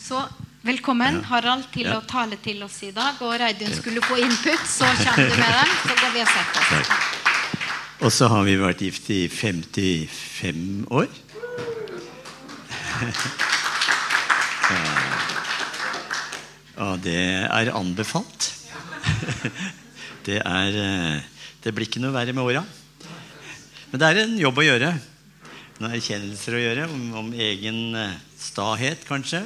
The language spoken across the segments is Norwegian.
Så velkommen, Harald, til Ja. å tale til oss i dag. Og Reidun skulle få input, så kommer du med den. Så går vi og setter oss. Og så har vi vært gift i 55 år. Ja, det er anbefalt. Det er eh, Det blir ikke noe verre med åra. Men det er en jobb å gjøre. Noen erkjennelser å gjøre om, om egen eh, stahet, kanskje.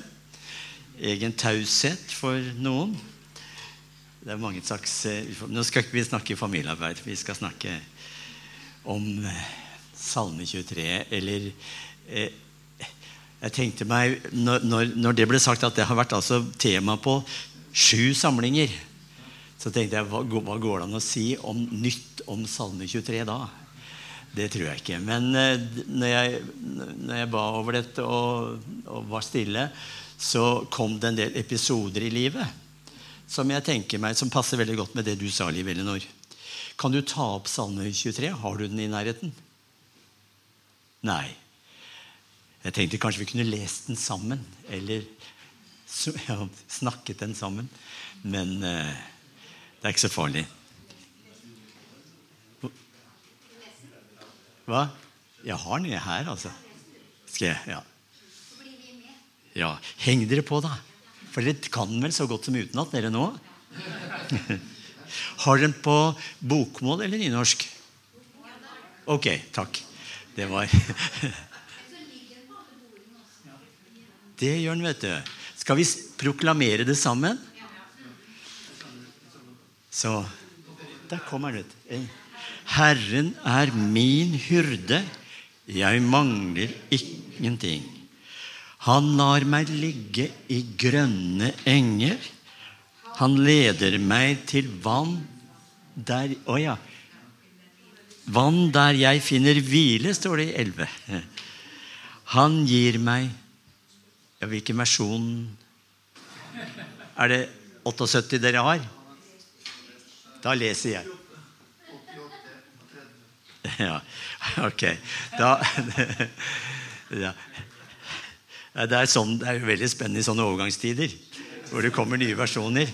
Egen taushet for noen. Det er mange slags eh, Nå skal ikke vi snakke familiearbeid. Vi skal snakke om eh, Salme 23, eller eh, Jeg tenkte meg, når, når, det ble sagt at det har vært altså tema på sju samlinger, så tenkte jeg hva, hva går det an å si om nytt om Salme 23 da? Det tror jeg ikke. Men eh, når, jeg, når jeg ba over dette og, og var stille, så kom det en del episoder i livet som jeg tenker meg, som passer veldig godt med det du sa, Liv Elinor. Kan du ta opp Salme 23? Har du den i nærheten? Nei. Jeg tenkte kanskje vi kunne lest den sammen. Eller ja, snakket den sammen. Men eh, det er ikke så farlig. Hva? Jeg har den her, altså. Skal jeg? Ja. Ja. Heng dere på, da. For dere kan vel så godt som utenat, dere nå? Har dere den på bokmål eller nynorsk? Ok, takk. Det var Det gjør den, vet du. Skal vi proklamere det sammen? Så Der kommer den. vet du. Herren er min hyrde, jeg mangler ingenting. Han lar meg ligge i grønne enger. Han leder meg til vann der Å ja. Vann der jeg finner hvile, står det i 11. Han gir meg ja, Hvilken versjon Er det 78 dere har? Da leser jeg. Ja, ok. Da ja. Det er, sånn, det er veldig spennende i sånne overgangstider. Hvor det kommer nye versjoner.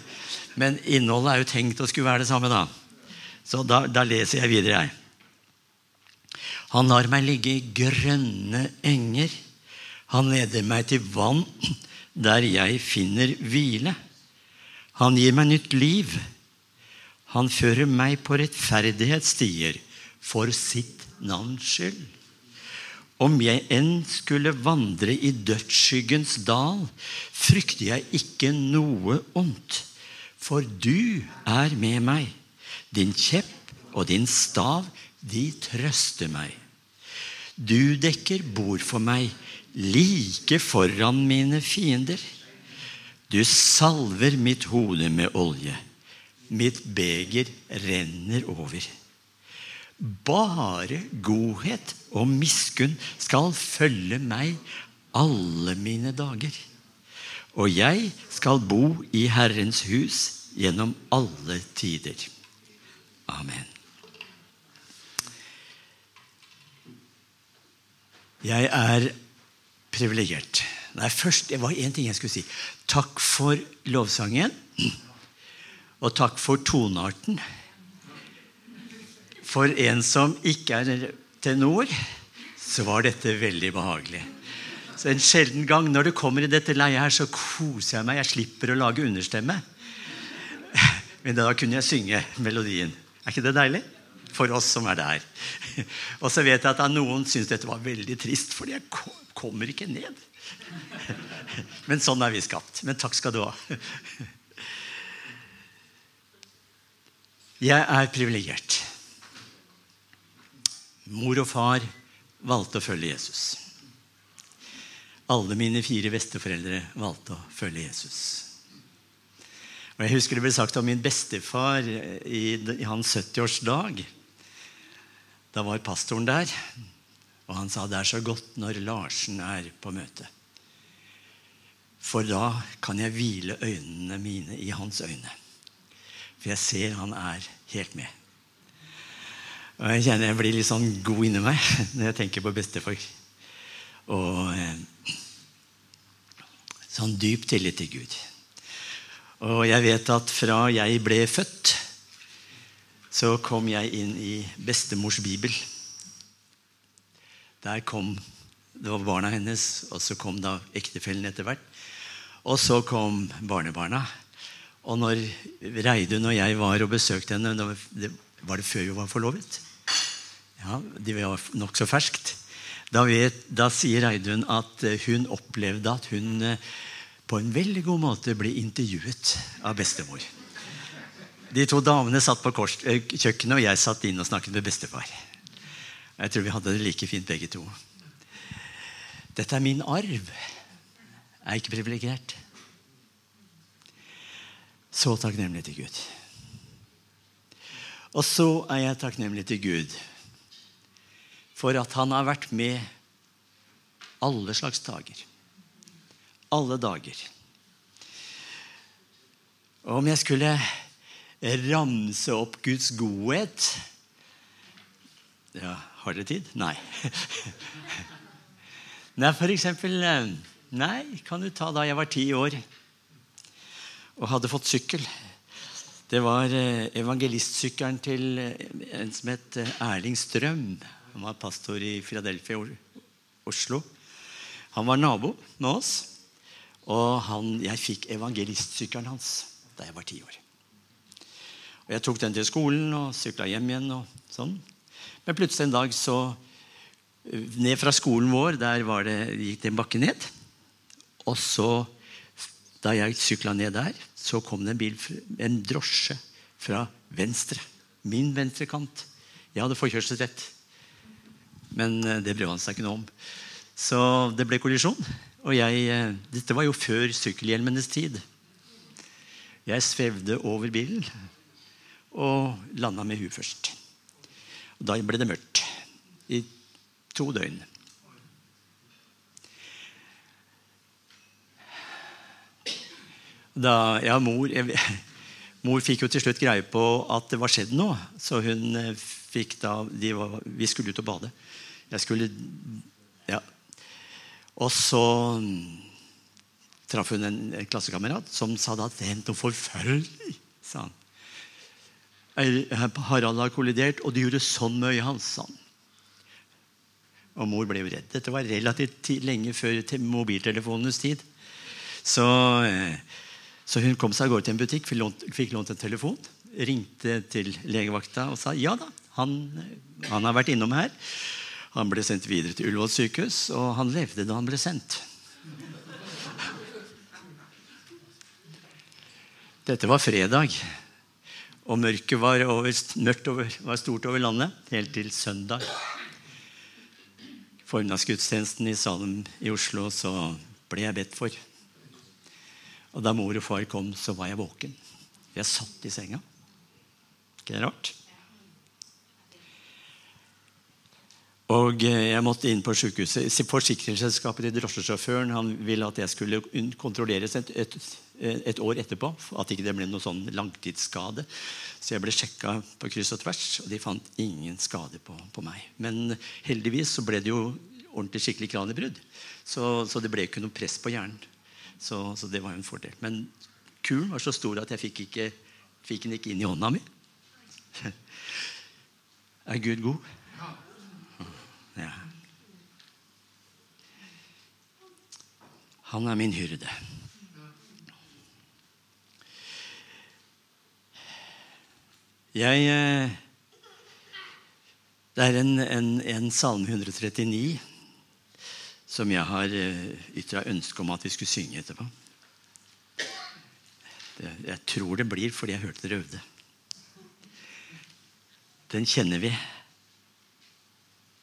Men innholdet er jo tenkt å skulle være det samme. da. Så da, da leser jeg videre. jeg. Han lar meg ligge i grønne enger. Han leder meg til vann der jeg finner hvile. Han gir meg nytt liv. Han fører meg på rettferdighetsstier for sitt navns skyld. Om jeg enn skulle vandre i dødsskyggens dal, frykter jeg ikke noe ondt, for du er med meg. Din kjepp og din stav, de trøster meg. Du dekker bord for meg like foran mine fiender. Du salver mitt hode med olje. Mitt beger renner over. Bare godhet og miskunn skal følge meg alle mine dager. Og jeg skal bo i Herrens hus gjennom alle tider. Amen. Jeg er privilegert. Nei, først, Det var én ting jeg skulle si. Takk for lovsangen. Og takk for tonearten. For en som ikke er tenor, så var dette veldig behagelig. Så En sjelden gang når det kommer i dette leiet her, så koser jeg meg. Jeg slipper å lage understemme. Men da kunne jeg synge melodien. Er ikke det deilig? For oss som er der. Og så vet jeg at noen syns dette var veldig trist, fordi jeg kommer ikke ned. Men sånn er vi skapt. Men takk skal du ha. Jeg er privilegert. Mor og far valgte å følge Jesus. Alle mine fire besteforeldre valgte å følge Jesus. Og Jeg husker det ble sagt om min bestefar i, i hans 70-årsdag. Da var pastoren der, og han sa det er så godt når Larsen er på møte. For da kan jeg hvile øynene mine i hans øyne. For jeg ser han er helt med. Og jeg kjenner jeg blir litt sånn god inni meg når jeg tenker på bestefar. Og eh, Sånn dyp tillit til Gud. Og jeg vet at fra jeg ble født, så kom jeg inn i bestemors bibel. Der kom det var barna hennes, og så kom da ektefellen etter hvert. Og så kom barnebarna. Og når Reidun og jeg var og besøkte henne det Var det før vi var forlovet? Ja, De var nokså ferskt. Da, vet, da sier Reidun at hun opplevde at hun eh, på en veldig god måte ble intervjuet av bestemor. De to damene satt på kors, kjøkkenet, og jeg satt inn og snakket med bestefar. Jeg tror vi hadde det like fint begge to. Dette er min arv. Jeg er ikke privilegert. Så takknemlig til Gud. Og så er jeg takknemlig til Gud for at han har vært med alle slags dager. Alle dager. Om jeg skulle ramse opp Guds godhet ja, Har dere tid? Nei. Nei, for eksempel eh, Nei, kan du ta da jeg var ti år og hadde fått sykkel. Det var eh, evangelistsykkelen til eh, en som het Erling Strøm. Han var pastor i Philadelphia, Oslo. Han var nabo med oss. Og han, jeg fikk evangelistsykkelen hans da jeg var ti år. Og Jeg tok den til skolen og sykla hjem igjen. og sånn. Men plutselig en dag så ned fra skolen vår, der det, gikk det en bakke ned. Og så, da jeg sykla ned der, så kom det en bil, en drosje fra venstre. Min venstre kant. Jeg hadde forkjørselsrett. Men eh, det brød han seg ikke noe om. Så det ble kollisjon. Og jeg, eh, dette var jo før sykkelhjelmenes tid. Jeg svevde over bilen og landa med huet først. Og da ble det mørkt. I to døgn. Da, ja, mor, jeg, mor fikk jo til slutt greie på at det var skjedd noe. Så hun eh, fikk da var, Vi skulle ut og bade. Jeg skulle Ja. Og så traff hun en, en klassekamerat som sa at det hendte noe forferdelig. sa han. Harald har kollidert, og det gjorde sånn med øyet hans. sa han. Og mor ble redd. Dette var relativt lenge før mobiltelefonenes tid. Så, eh, så, hun kom seg av gårde til en butikk, fikk lånt, fikk lånt en telefon. Ringte til legevakta og sa ja da, han, han har vært innom her. Han ble sendt videre til Ullevål sykehus, og han levde da han ble sendt. Dette var fredag, og mørket var, over, mørkt over, var stort over landet helt til søndag formiddagsgudstjenesten i Salem i Oslo, så ble jeg bedt for. Og da mor og far kom, så var jeg våken. Jeg satt i senga. Ikke det rart? Og eh, jeg måtte inn på sykehuset. Forsikringsselskapet til drosjesjåføren han ville at jeg skulle kontrolleres et, et, et, år etterpå. At ikke det ble noe sånn langtidsskade. Så jeg ble sjekka på kryss og tvers, og de fant ingen skade på, på meg. Men heldigvis så ble det jo ordentlig skikkelig kraniebrudd. Så, så, det ble ikke noe press på hjernen. Så, så, det var jo en fordel. Men kulen var så stor at jeg fikk, ikke, fikk den ikke inn i hånda mi. Er Gud god? Ja. Han er min hyrde. Jeg eh, Det er en, en, en salme 139 som jeg har eh, ytra ønske om at vi skulle synge etterpå. Jeg tror det blir fordi jeg hørte dere øvde. Den kjenner vi.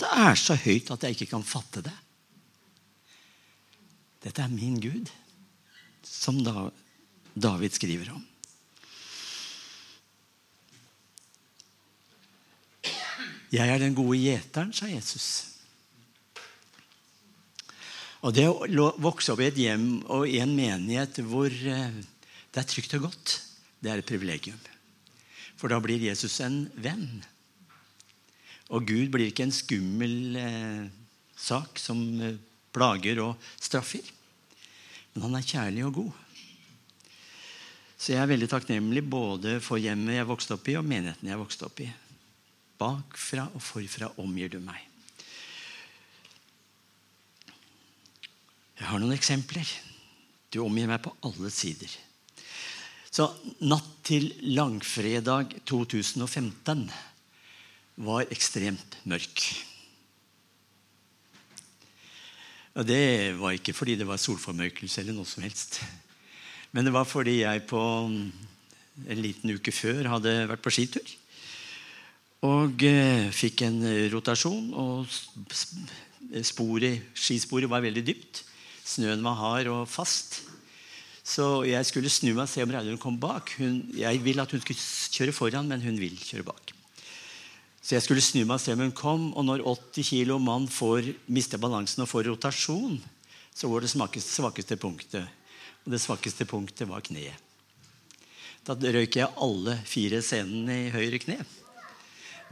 Det er så høyt at jeg ikke kan fatte det. Dette er min Gud. som David skriver om. Jeg er den gode gjeteren, sa Jesus. Og Det å vokse opp i et hjem og i en menighet hvor eh, det er trygt og godt, det er et privilegium. For da blir Jesus en venn. Og Gud blir ikke en skummel eh, sak som eh, plager og straffer. Men han er kjærlig og god. Så jeg er veldig takknemlig både for hjemmet jeg vokste opp i, og menigheten jeg vokste opp i. Bakfra og forfra omgir du meg. Jeg har noen eksempler. Du omgir meg på alle sider. Så natt til langfredag 2015 var ekstremt mørk. Og det var ikke fordi det var solformørkelse eller noe som helst. Men det var fordi jeg på en liten uke før hadde vært på skitur. Og eh, fikk en rotasjon, og sporet, skisporet var veldig dypt. Snøen var hard og fast. Så jeg skulle snu meg og se om Reidun kom bak. Hun, jeg vil at hun skulle kjøre foran, men hun vil kjøre bak. Så jeg skulle snu meg og se om hun kom, og når 80 kilo mann får, mister balansen og får rotasjon, så går det svakeste, svakeste punktet. Og det svakeste punktet var kneet. Da røyk jeg alle fire scenene i høyre kne.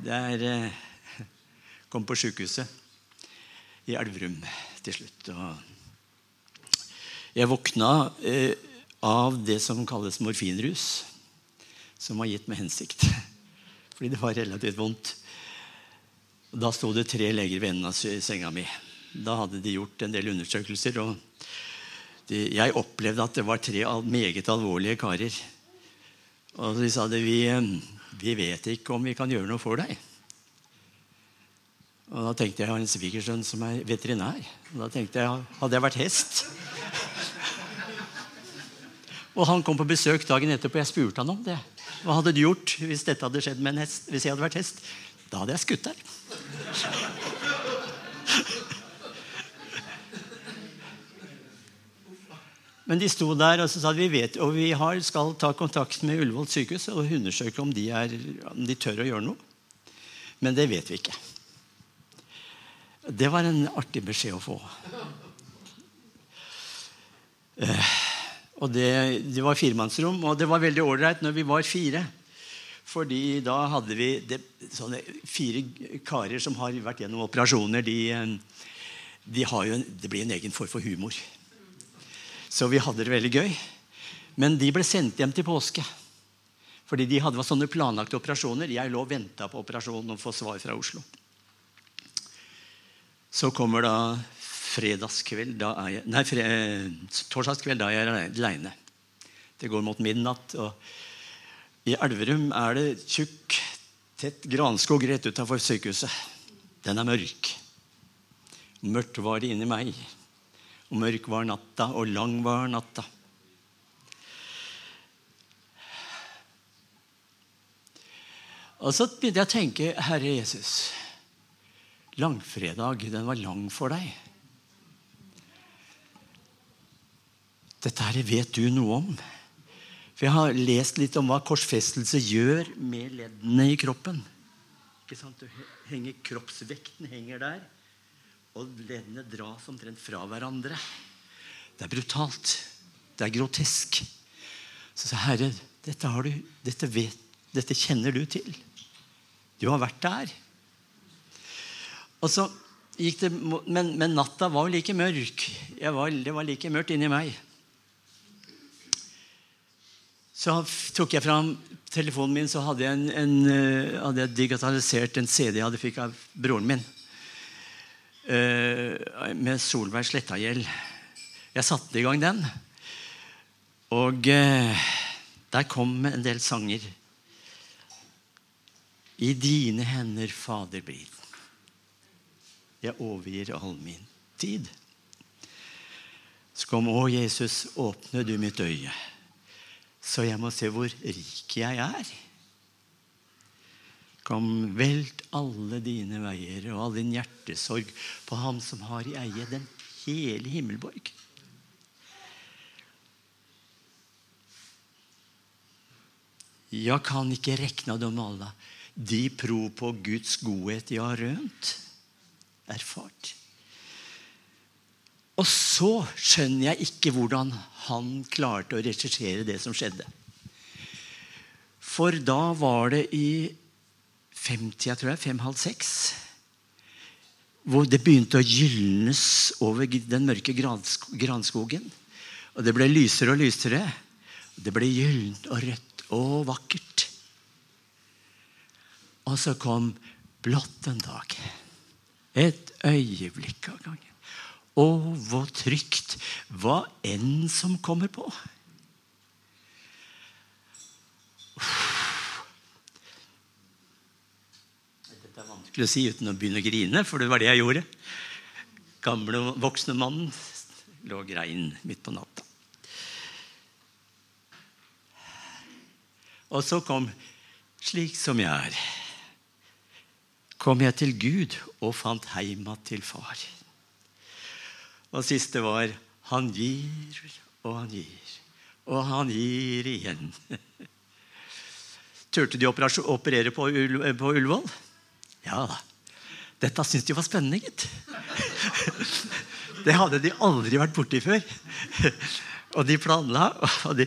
Der eh, kom på sjukehuset i Elverum til slutt. Og jeg våkna eh, av det som kalles morfinrus, som var gitt med hensikt. Fordi det var relativt vondt. Da sto det tre leger ved enden av senga mi. Da hadde de gjort en del undersøkelser. og de, Jeg opplevde at det var tre meget alvorlige karer. Og de sa det, vi, vi vet ikke om vi kan gjøre noe for deg. Og Da tenkte jeg jeg har en svigersønn som er veterinær. Og da tenkte jeg, Hadde jeg vært hest Og han kom på besøk dagen etterpå. Jeg spurte han om det. Hva hadde du gjort hvis dette hadde skjedd med en hest? Hvis jeg hadde vært hest? Da hadde jeg skutt deg. Men de sto der og så sa vi vet, og vi har, skal ta kontakt med Ullevål sykehus og undersøke om de, er, om de tør å gjøre noe. Men det vet vi ikke. Det var en artig beskjed å få. Eh, og det, det var firemannsrom, og det var veldig ålreit når vi var fire. Fordi da hadde vi det, fire karer som har vært gjennom operasjoner. De, de har jo en, det blir en egen form for humor. Så vi hadde det veldig gøy. Men de ble sendt hjem til påske. Fordi de hadde sånne planlagte operasjoner. Jeg lå og venta på operasjonen og få svar fra Oslo. Så kommer da fredagskveld, da er jeg, nei, fre, torsdagskveld, da er jeg aleine. Det går mot midnatt. og I Elverum er det tjukk, tett granskog rett utafor sykehuset. Den er mørk. Mørkt var det inni meg. Og mørk var natta, og lang var natta. Og så begynte jeg å tenke, Herre Jesus, langfredag, den var lang for deg. Dette her vet du noe om. For jeg har lest litt om hva korsfestelse gjør med leddene i kroppen. Ikke sant? Henger, kroppsvekten henger der og leddene dras omtrent fra hverandre. Det er brutalt. Det er grotesk. Så sa Herre, dette, du, dette, vet, dette kjenner du til. Du har vært der. Og så gikk det, men, men natta var jo like mørk. Var, det var like mørkt inni meg. Så tok jeg fram telefonen min, så hadde jeg, en, en, eh, hadde jeg digitalisert en CD jeg hadde fikk av broren min. Uh, med Solveig Slettagjeld. Jeg satte i gang den. Og uh, der kom en del sanger. I dine hender, Fader, blir Jeg overgir all min tid. Så kom, å Jesus, åpne du mitt øye, så jeg må se hvor rik jeg er. Kom, velt alle dine veier og all din hjertesorg på Ham som har i eie den hele himmelborg. Jeg kan ikke rekna dem alle, de pro på Guds godhet jeg har rønt, erfart. Og så skjønner jeg ikke hvordan han klarte å regissere det som skjedde. For da var det i 50, jeg tror jeg, fem-halv seks hvor det begynte å gylnes over den mørke granskogen. Og det ble lysere og lysere. Det ble gyllent og rødt og vakkert. Og så kom blått en dag. Et øyeblikk av gangen. Å, hvor trygt hva enn som kommer på. Dette er vanskelig å si uten å begynne å grine, for det var det jeg gjorde. Gamle, voksne mannen lå og grein midt på natta. Og så kom 'Slik som jeg er'. Kom jeg til Gud og fant heima til far. Og siste var 'Han gir og han gir, og han gir igjen'. Turte de å operere på, på Ullevål? Ja da. Dette syntes de var spennende, gitt. Det hadde de aldri vært borti før. Og de planla. Og de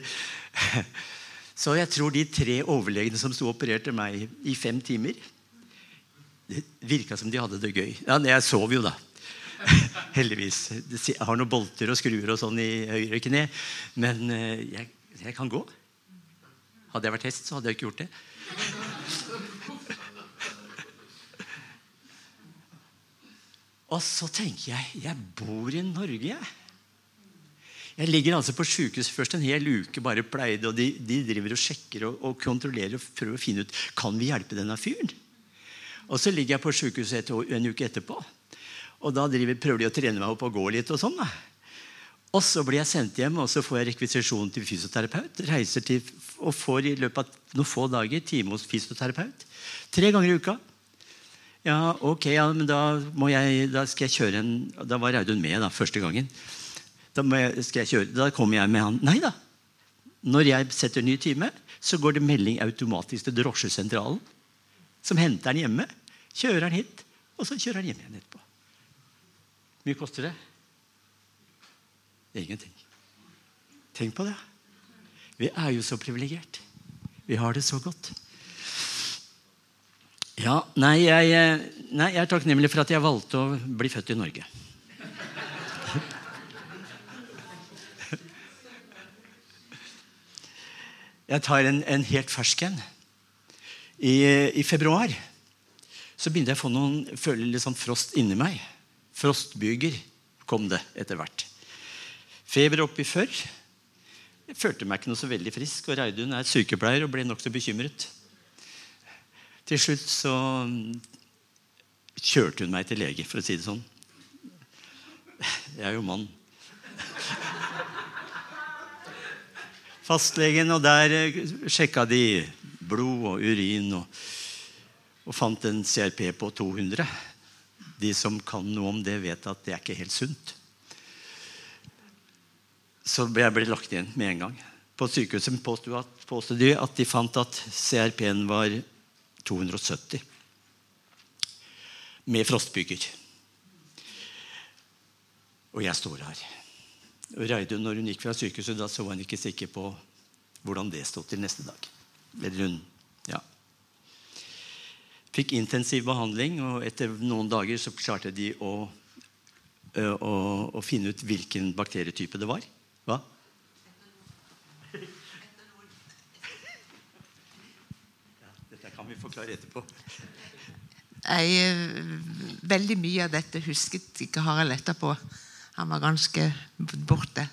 så jeg tror de tre overlegene som sto og opererte meg i fem timer Det virka som de hadde det gøy. Ja, Jeg sov jo, da. Heldigvis. Jeg har noen bolter og skruer og sånn i høyre kne. Men eh, jeg, jeg kan gå. Hadde jeg vært hest, så hadde jeg ikke gjort det. Og så tenker jeg jeg bor i Norge, jeg. Jeg ligger altså på sjukehus først en hel uke, bare pleide, og de, de driver og sjekker og, og, kontrollerer og prøver å finne ut kan vi hjelpe denne fyren. Og så ligger jeg på sjukehuset en uke etterpå. Og da driver, prøver de å trene meg opp og gå litt. Og sånn. Og så blir jeg sendt hjem, og så får jeg rekvisisjon til fysioterapeut. Reiser til, og får i løpet av noen få dager time hos fysioterapeut. Tre ganger i uka. Ja, ok, ja, men da, jeg, da skal jeg kjøre en Da var Raudun med da, første gangen. Da, jeg, skal jeg kjøre, da kommer jeg med han. Nei da. Når jeg setter ny time, så går det melding automatisk til drosjesentralen. Som henter han hjemme. Kjører han hit, og så kjører han hjem igjen etterpå. Mye koster det? Ingenting. Tenk på det. Vi er jo så privilegert. Vi har det så godt. Ja, nei jeg, nei, jeg er takknemlig for at jeg valgte å bli født i Norge. Jeg tar en, en helt fersk en. I, I, februar så begynte jeg å få noen, føle litt sånn frost inni meg. Frostbyger kom det etter hvert. Feber oppi før. Jeg følte meg ikke noe så veldig frisk. Og Reidun er sykepleier og ble nokså bekymret. Til slutt så kjørte hun meg til lege, for å si det sånn. Jeg er jo mann. fastlegen, og der eh, sjekka de blod og urin og, og fant en CRP på 200. De som kan noe om det, vet at det er ikke helt sunt. Så jeg ble lagt igjen med en gang. På sykehuset påstod de at de fant at CRP-en var 270. Med frostbyger. Og jeg står her. Og Reidun, når hun gikk fra sykehuset, da så hun ikke sikker på hvordan det stod til neste dag. Eller hun. Fikk intensiv behandling, og etter noen dager så klarte de å, å, å finne ut hvilken bakterietype det var. Hva? Ja, dette kan vi forklare etterpå. Jeg, veldig mye av dette husket ikke Harald etterpå. Han var ganske borte.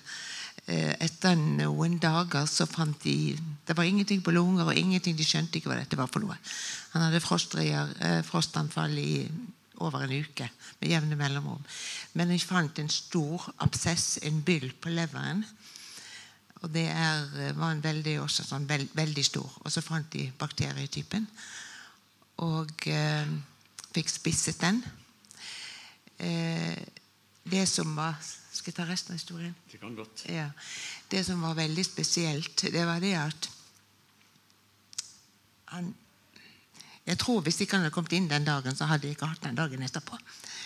Etter noen dager så fant de Det var ingenting på lunger, og ingenting, de skjønte ikke hva dette var for noe. Han hadde eh, frostanfall i over en uke med jevne mellomrom. Men jeg fant en stor absess, en byll, på leveren. Og det er, eh, var en veldig, også sånn, veld, veldig stor. Og så fant de bakterietypen. Og eh, fikk spisset den. Eh, det som var Skal jeg ta resten av historien? Det kan godt. Ja. Det som var veldig spesielt, det var det at han, Jeg tror Hvis ikke han hadde kommet inn den dagen, så hadde jeg ikke hatt den dagen etterpå.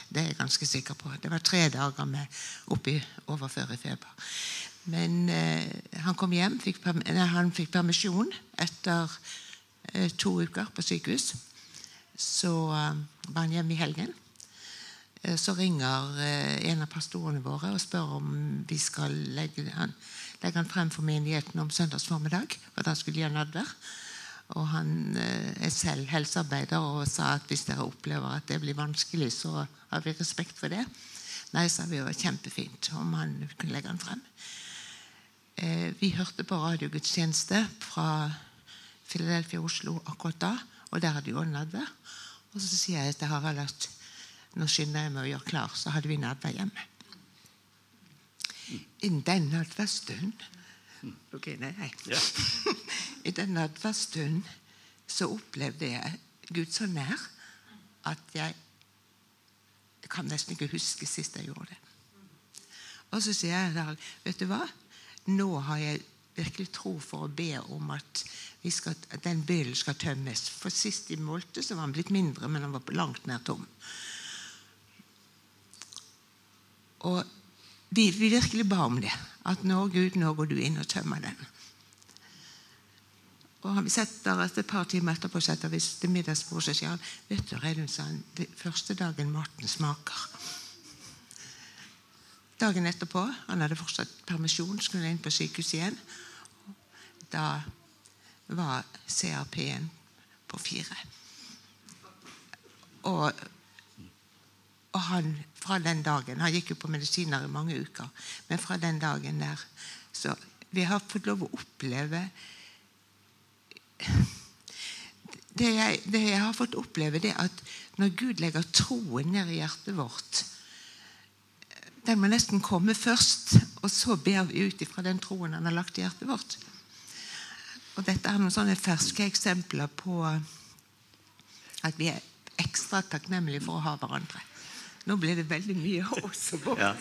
Det er jeg ganske sikker på. Det var tre dager med oppi overført feber. Men eh, han kom hjem, fikk, nei, han fikk permisjon etter eh, to uker på sykehus. Så eh, var han hjemme i helgen. Eh, Så ringer eh, en av pastorene våre og spør om vi skal legge han, legge han frem for menigheten om søndags formiddag. For da skulle de ha nadvær. Og han eh, er selv helsearbeider og sa at hvis dere opplever at det blir vanskelig, så har vi respekt for det. Nei, sa vi, det var kjempefint om han kunne legge han frem. Vi hørte på radiogudstjeneste fra Philadelphia Oslo akkurat da, og der hadde jo det. Og så sier jeg til Harald at nå skynder jeg meg å gjøre klar, så hadde vi nadvær hjemme. I den nadværstunden Ok, nei, nei. Ja. I den nadværstunden så opplevde jeg Gud så nær at jeg jeg kan nesten ikke huske sist jeg gjorde det. Og så sier jeg til vet du hva? Nå har jeg virkelig tro for å be om at, vi skal, at den byllen skal tømmes. For sist de målte, så var han blitt mindre, men han var langt mer tom. Og vi, vi virkelig ba om det. At nå, Gud, nå går du inn og tømmer den. Og vi setter etter et par timer etterpå setter vi til middagsbord, så sier vet du, Reidun, sa han, første dagen maten smaker. Dagen etterpå, han hadde fortsatt permisjon, skulle inn på sykehus igjen. Da var CRP-en på fire. Og, og han fra den dagen Han gikk jo på medisiner i mange uker, men fra den dagen der Så vi har fått lov å oppleve det jeg, det jeg har fått oppleve, det at når Gud legger troen ned i hjertet vårt Den må nesten komme først, og så ber vi ut ifra den troen han har lagt i hjertet vårt. Og Dette er noen sånne ferske eksempler på at vi er ekstra takknemlige for å ha hverandre. Nå ble det veldig mye oss og vårt. Ja.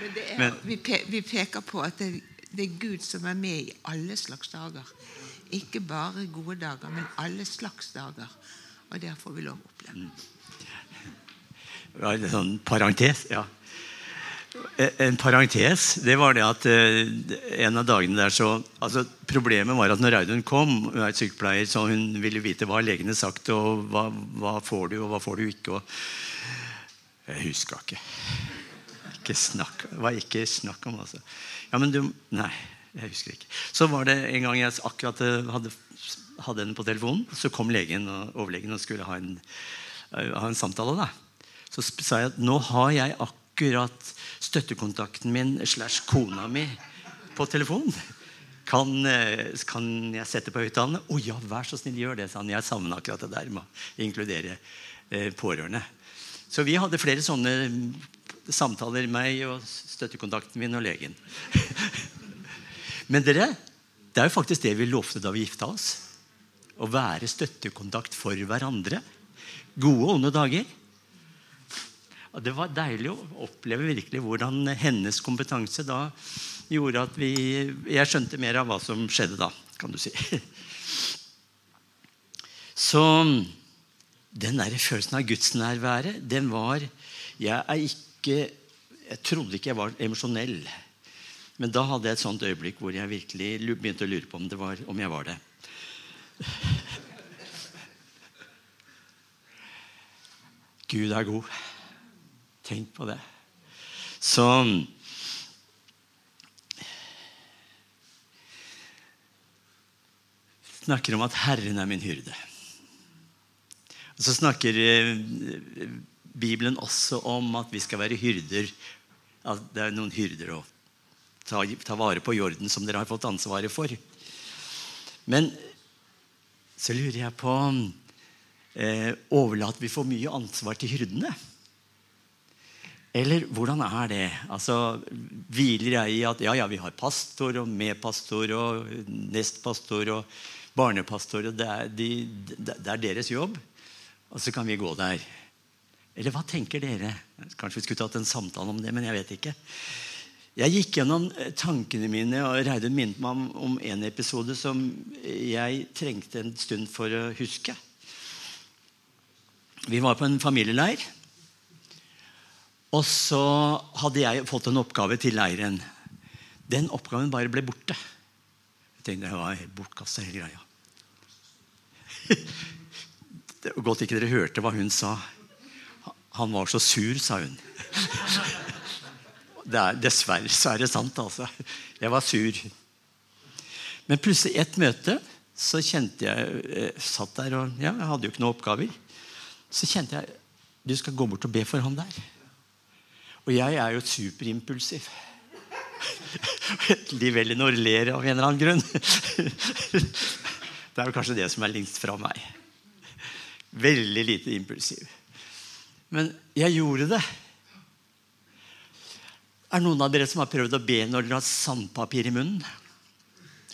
Men, det er, vi, pe vi peker på at det, det er Gud som er med i alle slags dager. Ikke bare gode dager, men alle slags dager. Og det får vi lov å oppleve. Ja, en sånn parentes. Ja. Eh, En parentes det var det at eh, en av dagene der så altså Problemet var at når Audun kom, hun er sykepleier, så hun ville vite hva legene sagt, og hva, hva får du, og hva får du ikke. Og jeg huska ikke. Ikke snakk, var ikke snakk om, altså. Ja, men du Nei, jeg husker ikke. Så var det en gang jeg akkurat eh, hadde, hadde henne på telefonen, så kom legen og overlegen og skulle ha en, eh, ha en samtale. da. Så sa jeg at nå har jeg akkurat støttekontakten min slash kona mi på telefonen. Kan, eh, kan jeg sette på høyttalerne? Å ja, vær så snill, gjør det, sa han. Jeg savner akkurat det der med å inkludere eh, pårørende. Så vi hadde flere sånne samtaler, meg og støttekontakten min og legen. Men dere, det er jo faktisk det vi lovte da vi gifta oss. Å være støttekontakt for hverandre. Gode og onde dager. Det var deilig å oppleve virkelig hvordan hennes kompetanse da gjorde at vi Jeg skjønte mer av hva som skjedde da, kan du si. Så den der følelsen av gudsnærværet, den var Jeg er ikke Jeg trodde ikke jeg var emosjonell. Men da hadde jeg et sånt øyeblikk hvor jeg virkelig begynte å lure på om, var, om jeg var det. Gud er god. Tenk på det. Så snakker om at Herren er min hyrde. Og så snakker eh, Bibelen også om at vi skal være hyrder. At det er noen hyrder å ta, ta vare på jorden som dere har fått ansvaret for. Men så lurer jeg på eh, Overlater vi for mye ansvar til hyrdene? Eller hvordan er det? Altså, Hviler jeg i at ja, ja, vi har pastor og medpastor og nestpastor og barnepastor, og det er, de, det er deres jobb, og så kan vi gå der. Eller hva tenker dere? Kanskje vi skulle tatt en samtale om det, men jeg vet ikke. Jeg gikk gjennom eh, tankene mine, og Reidun minnet meg om, om en episode som jeg trengte en stund for å huske. Vi var på en familieleir. Og så hadde jeg fått en oppgave til leiren. Den oppgaven bare ble borte. Jeg tenkte det var bortkasta, hele greia. Det var godt ikke dere hørte hva hun sa. Han var så sur, sa hun. Er, dessverre så er det sant, altså. Jeg var sur. Men plutselig et møte så kjente jeg jeg satt der og ja, jeg hadde jo ikke noen oppgaver. Så kjente jeg du skal gå bort og be for han der. Og jeg er jo superimpulsiv. Liv Elinor ler av en eller annen grunn. Det er vel kanskje det som er lengst fra meg. Veldig lite impulsiv. Men jeg gjorde det. Er det noen av dere som har prøvd å be når dere har sandpapir i munnen?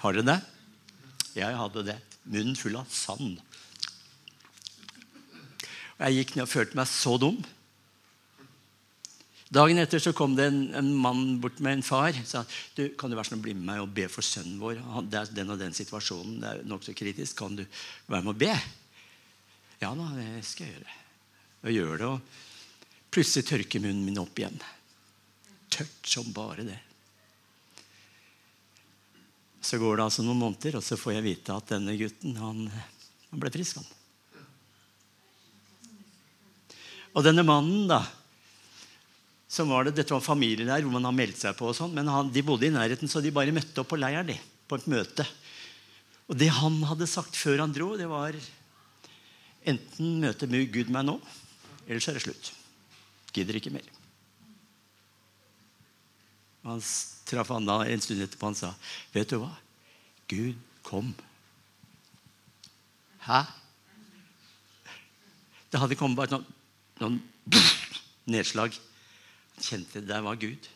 Har dere det? Jeg hadde det. Munnen full av sand. Og Jeg gikk ned og følte meg så dum. Dagen etter så kom det en, en mann bort med en far. sa du, kan du være sånn å bli med meg og be for sønnen vår. Han, det er den og den situasjonen. Det er nokså kritisk. Kan du være med og be? Ja da, det skal jeg gjøre. Og gjør det. Og plutselig tørker munnen min opp igjen. Tørt som bare det. Så går det altså noen måneder, og så får jeg vite at denne gutten han, han ble frisk. han. Og denne mannen, da som var det, Dette var en familie der hvor man har meldt seg på. og sånn, Men han, de bodde i nærheten, så de bare møtte opp på leiren de, på et møte. Og det han hadde sagt før han dro, det var enten møter Gud meg nå, eller så er det slutt. Gidder ikke mer. Han traff Anna en stund etterpå han sa, 'Vet du hva? Gud kom.' Hæ? Det hadde kommet bare noen, noen nedslag. Han kjente det der var Gud.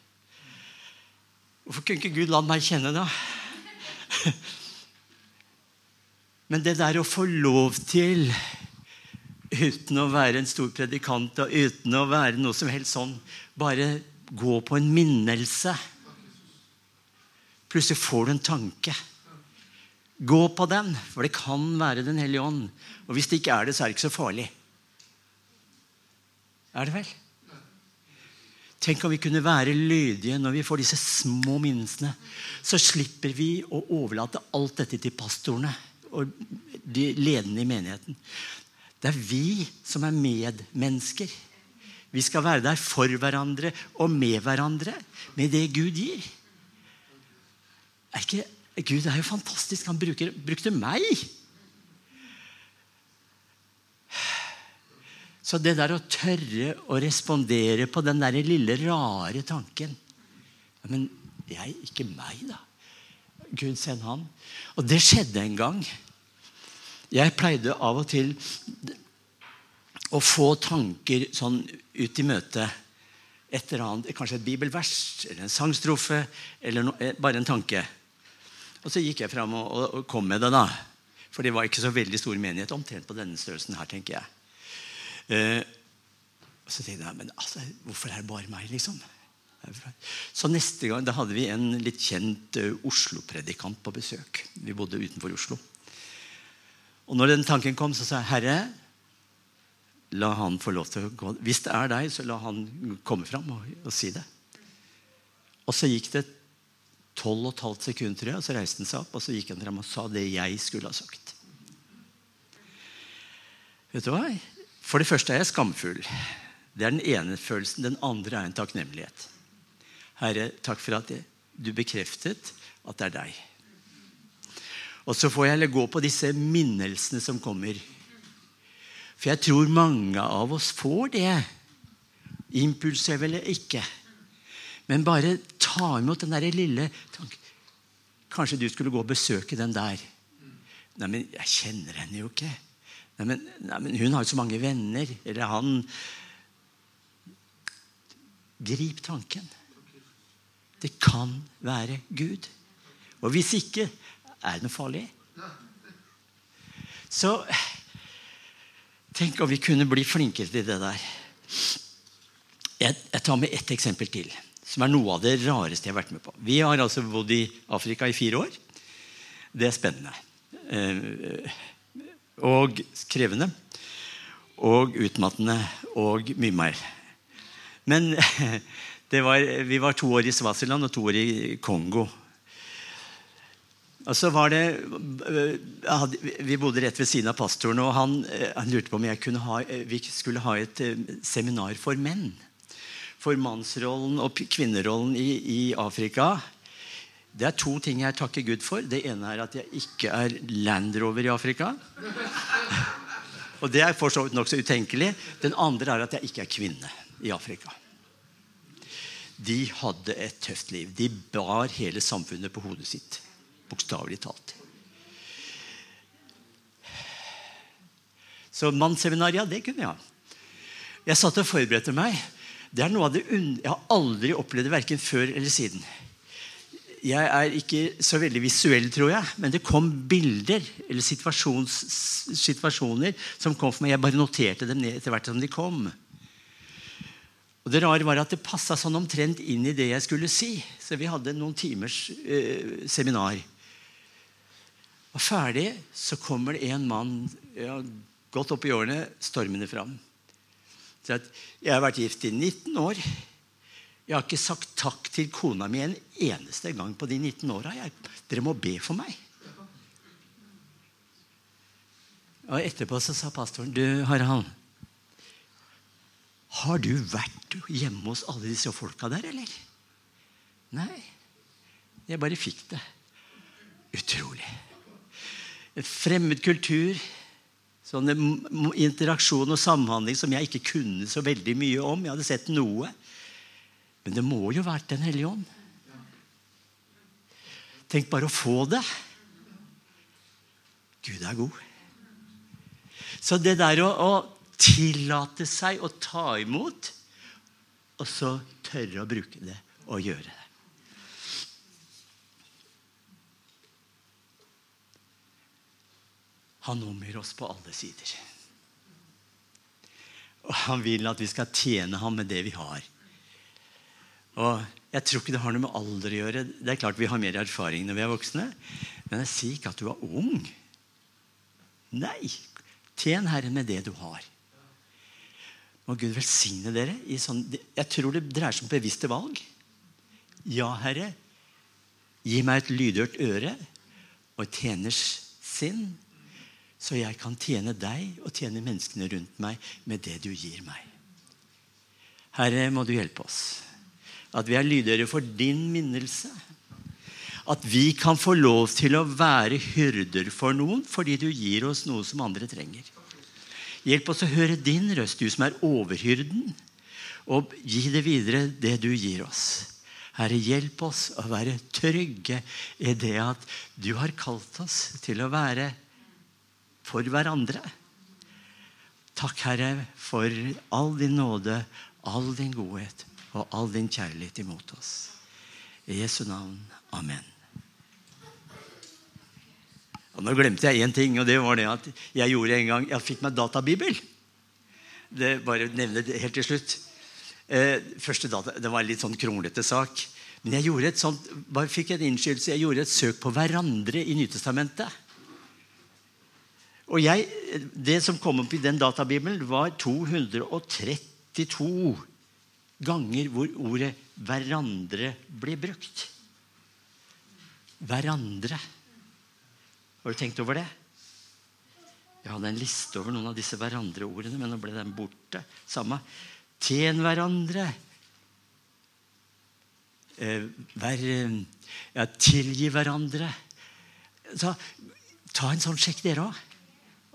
Hvorfor kunne ikke Gud la meg kjenne det? Men det der å få lov til, uten å være en stor predikant og uten å være noe som helst sånn, bare gå på en minnelse Plutselig får du en tanke. Gå på den, for det kan være Den hellige ånd. Og hvis det ikke er det, så er det ikke så farlig. Er det vel? Tenk om vi kunne være lydige når vi får disse små minnelsene. Så slipper vi å overlate alt dette til pastorene og de ledende i menigheten. Det er vi som er medmennesker. Vi skal være der for hverandre og med hverandre med det Gud gir. Er ikke, Gud er jo fantastisk. Han bruker, brukte meg. Så det der å tørre å respondere på den der lille rare tanken Men jeg, ikke meg, da. Gud, send han. Og det skjedde en gang. Jeg pleide av og til å få tanker sånn ut i møte. Et eller annet, kanskje et bibelvers eller en sangstrofe eller no, eh, bare en tanke. Og så gikk jeg fram og, og, kom med det, da. For det var ikke så veldig stor menighet, omtrent på denne størrelsen her, tenker jeg. Eh, så tenkte jeg men altså, hvorfor er det bare meg, liksom? Så neste gang da hadde vi en litt kjent eh, Oslo-predikant på besøk. Vi bodde utenfor Oslo. Og når den tanken kom, så sa jeg Herre, la han få lov til å gå. Hvis det er deg, så la han komme fram og, og si det. Og så gikk det tolv og et halvt sekund, tror jeg, og så reiste han seg opp og så gikk han frem og sa det jeg skulle ha sagt. Vet du hva? For det første er jeg skamfull. Det er den ene følelsen. Den andre er en takknemlighet. Herre, takk for at du bekreftet at det er deg. Og så får jeg heller gå på disse minnelsene som kommer. For jeg tror mange av oss får det. Impulsiv eller ikke. Men bare ta imot den der lille tanken. Kanskje du skulle gå og besøke den der. Nei, men jeg kjenner henne jo ikke. Nei, nei, men hun har jo så mange venner. Eller han Grip tanken. Det kan være Gud. Og hvis ikke, er det noe farlig? Så tenk om vi kunne bli flinkere til det der. Jeg, jeg tar med ett eksempel til, som er noe av det rareste jeg har vært med på. Vi har altså bodd i Afrika i fire år. Det er spennende. Eh, og krevende. Og utmattende. Og mye mer. Men var, vi var to år i Svasiland og to år i Kongo. Og så var det, Vi bodde rett ved siden av pastoren, og han, han lurte på om ha, vi skulle ha et seminar for menn. For mannsrollen og kvinnerollen i, i Afrika det er to ting jeg takker Gud for. Det ene er at jeg ikke er landrover i Afrika. Og det er for så vidt nokså utenkelig. Den andre er at jeg ikke er kvinne i Afrika. De hadde et tøft liv. De bar hele samfunnet på hodet sitt. Bokstavelig talt. Så mannsseminar, ja, det kunne jeg. Jeg satt og forberedte meg. Det er noe av det Jeg har aldri opplevd det verken før eller siden. Jeg er ikke så veldig visuell, tror jeg, men det kom bilder eller situasjoner som kom for meg. Jeg bare noterte dem ned etter hvert som de kom. Og Det rare var at det passa sånn omtrent inn i det jeg skulle si. Så vi hadde noen timers eh, seminar. Og ferdig så kommer det en mann ja, godt opp i årene stormende fram. Så at jeg har vært gift i 19 år. Jeg har ikke sagt takk til kona mi en eneste gang på de 19 åra. Dere må be for meg. Og Etterpå så sa pastoren Du, Harald. Har du vært hjemme hos alle disse folka der, eller? Nei. Jeg bare fikk det. Utrolig. En fremmed kultur. Sånne interaksjon og samhandling som jeg ikke kunne så veldig mye om. Jeg hadde sett noe. Men det må jo vært Den hellige ånd. Tenk bare å få det. Gud er god. Så det der å, å tillate seg å ta imot, og så tørre å bruke det og gjøre det. Han omgir oss på alle sider. Og han vil at vi skal tjene ham med det vi har. Og Jeg tror ikke det har noe med alder å gjøre. Det er klart Vi har mer erfaring når vi er voksne. Men jeg sier ikke at du er ung. Nei. Tjen Herren med det du har. Må Gud velsigne dere. Sånn, jeg tror det dreier seg om bevisste valg. Ja, Herre. Gi meg et lydhørt øre og et tjeners sinn så jeg kan tjene deg og tjene menneskene rundt meg med det du gir meg. Herre, må du hjelpe oss. At vi er lydhøre for din minnelse. At vi kan få lov til å være hyrder for noen fordi du gir oss noe som andre trenger. Hjelp oss å høre din røst, du som er overhyrden, og gi det videre, det du gir oss. Herre, hjelp oss å være trygge i det at du har kalt oss til å være for hverandre. Takk, Herre, for all din nåde, all din godhet og all din kjærlighet imot oss. I Jesu navn. Amen. Og nå glemte jeg én ting, og det var det at jeg gjorde en gang Jeg fikk meg databibel. Det bare nevne det helt til slutt. Eh, første data, Det var en litt sånn kronglete sak. Men jeg gjorde et sånt, bare fikk en innskyldelse, jeg gjorde et søk på hverandre i Nytestamentet. Og jeg, Det som kom opp i den databibelen, var 232 ganger hvor ordet 'hverandre' blir brukt. Hverandre. Har du tenkt over det? Jeg hadde en liste over noen av disse hverandre-ordene, men nå ble den borte. Samme. Tjen hverandre. Eh, vær, ja, tilgi hverandre. Så, ta en sånn sjekk, dere òg.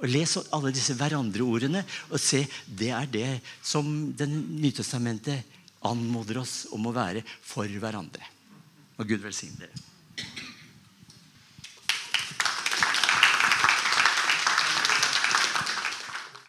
Og Les alle disse hverandre-ordene og se det er det som den Nytestamentet anmoder oss om å være for hverandre. Og Gud velsigne dere.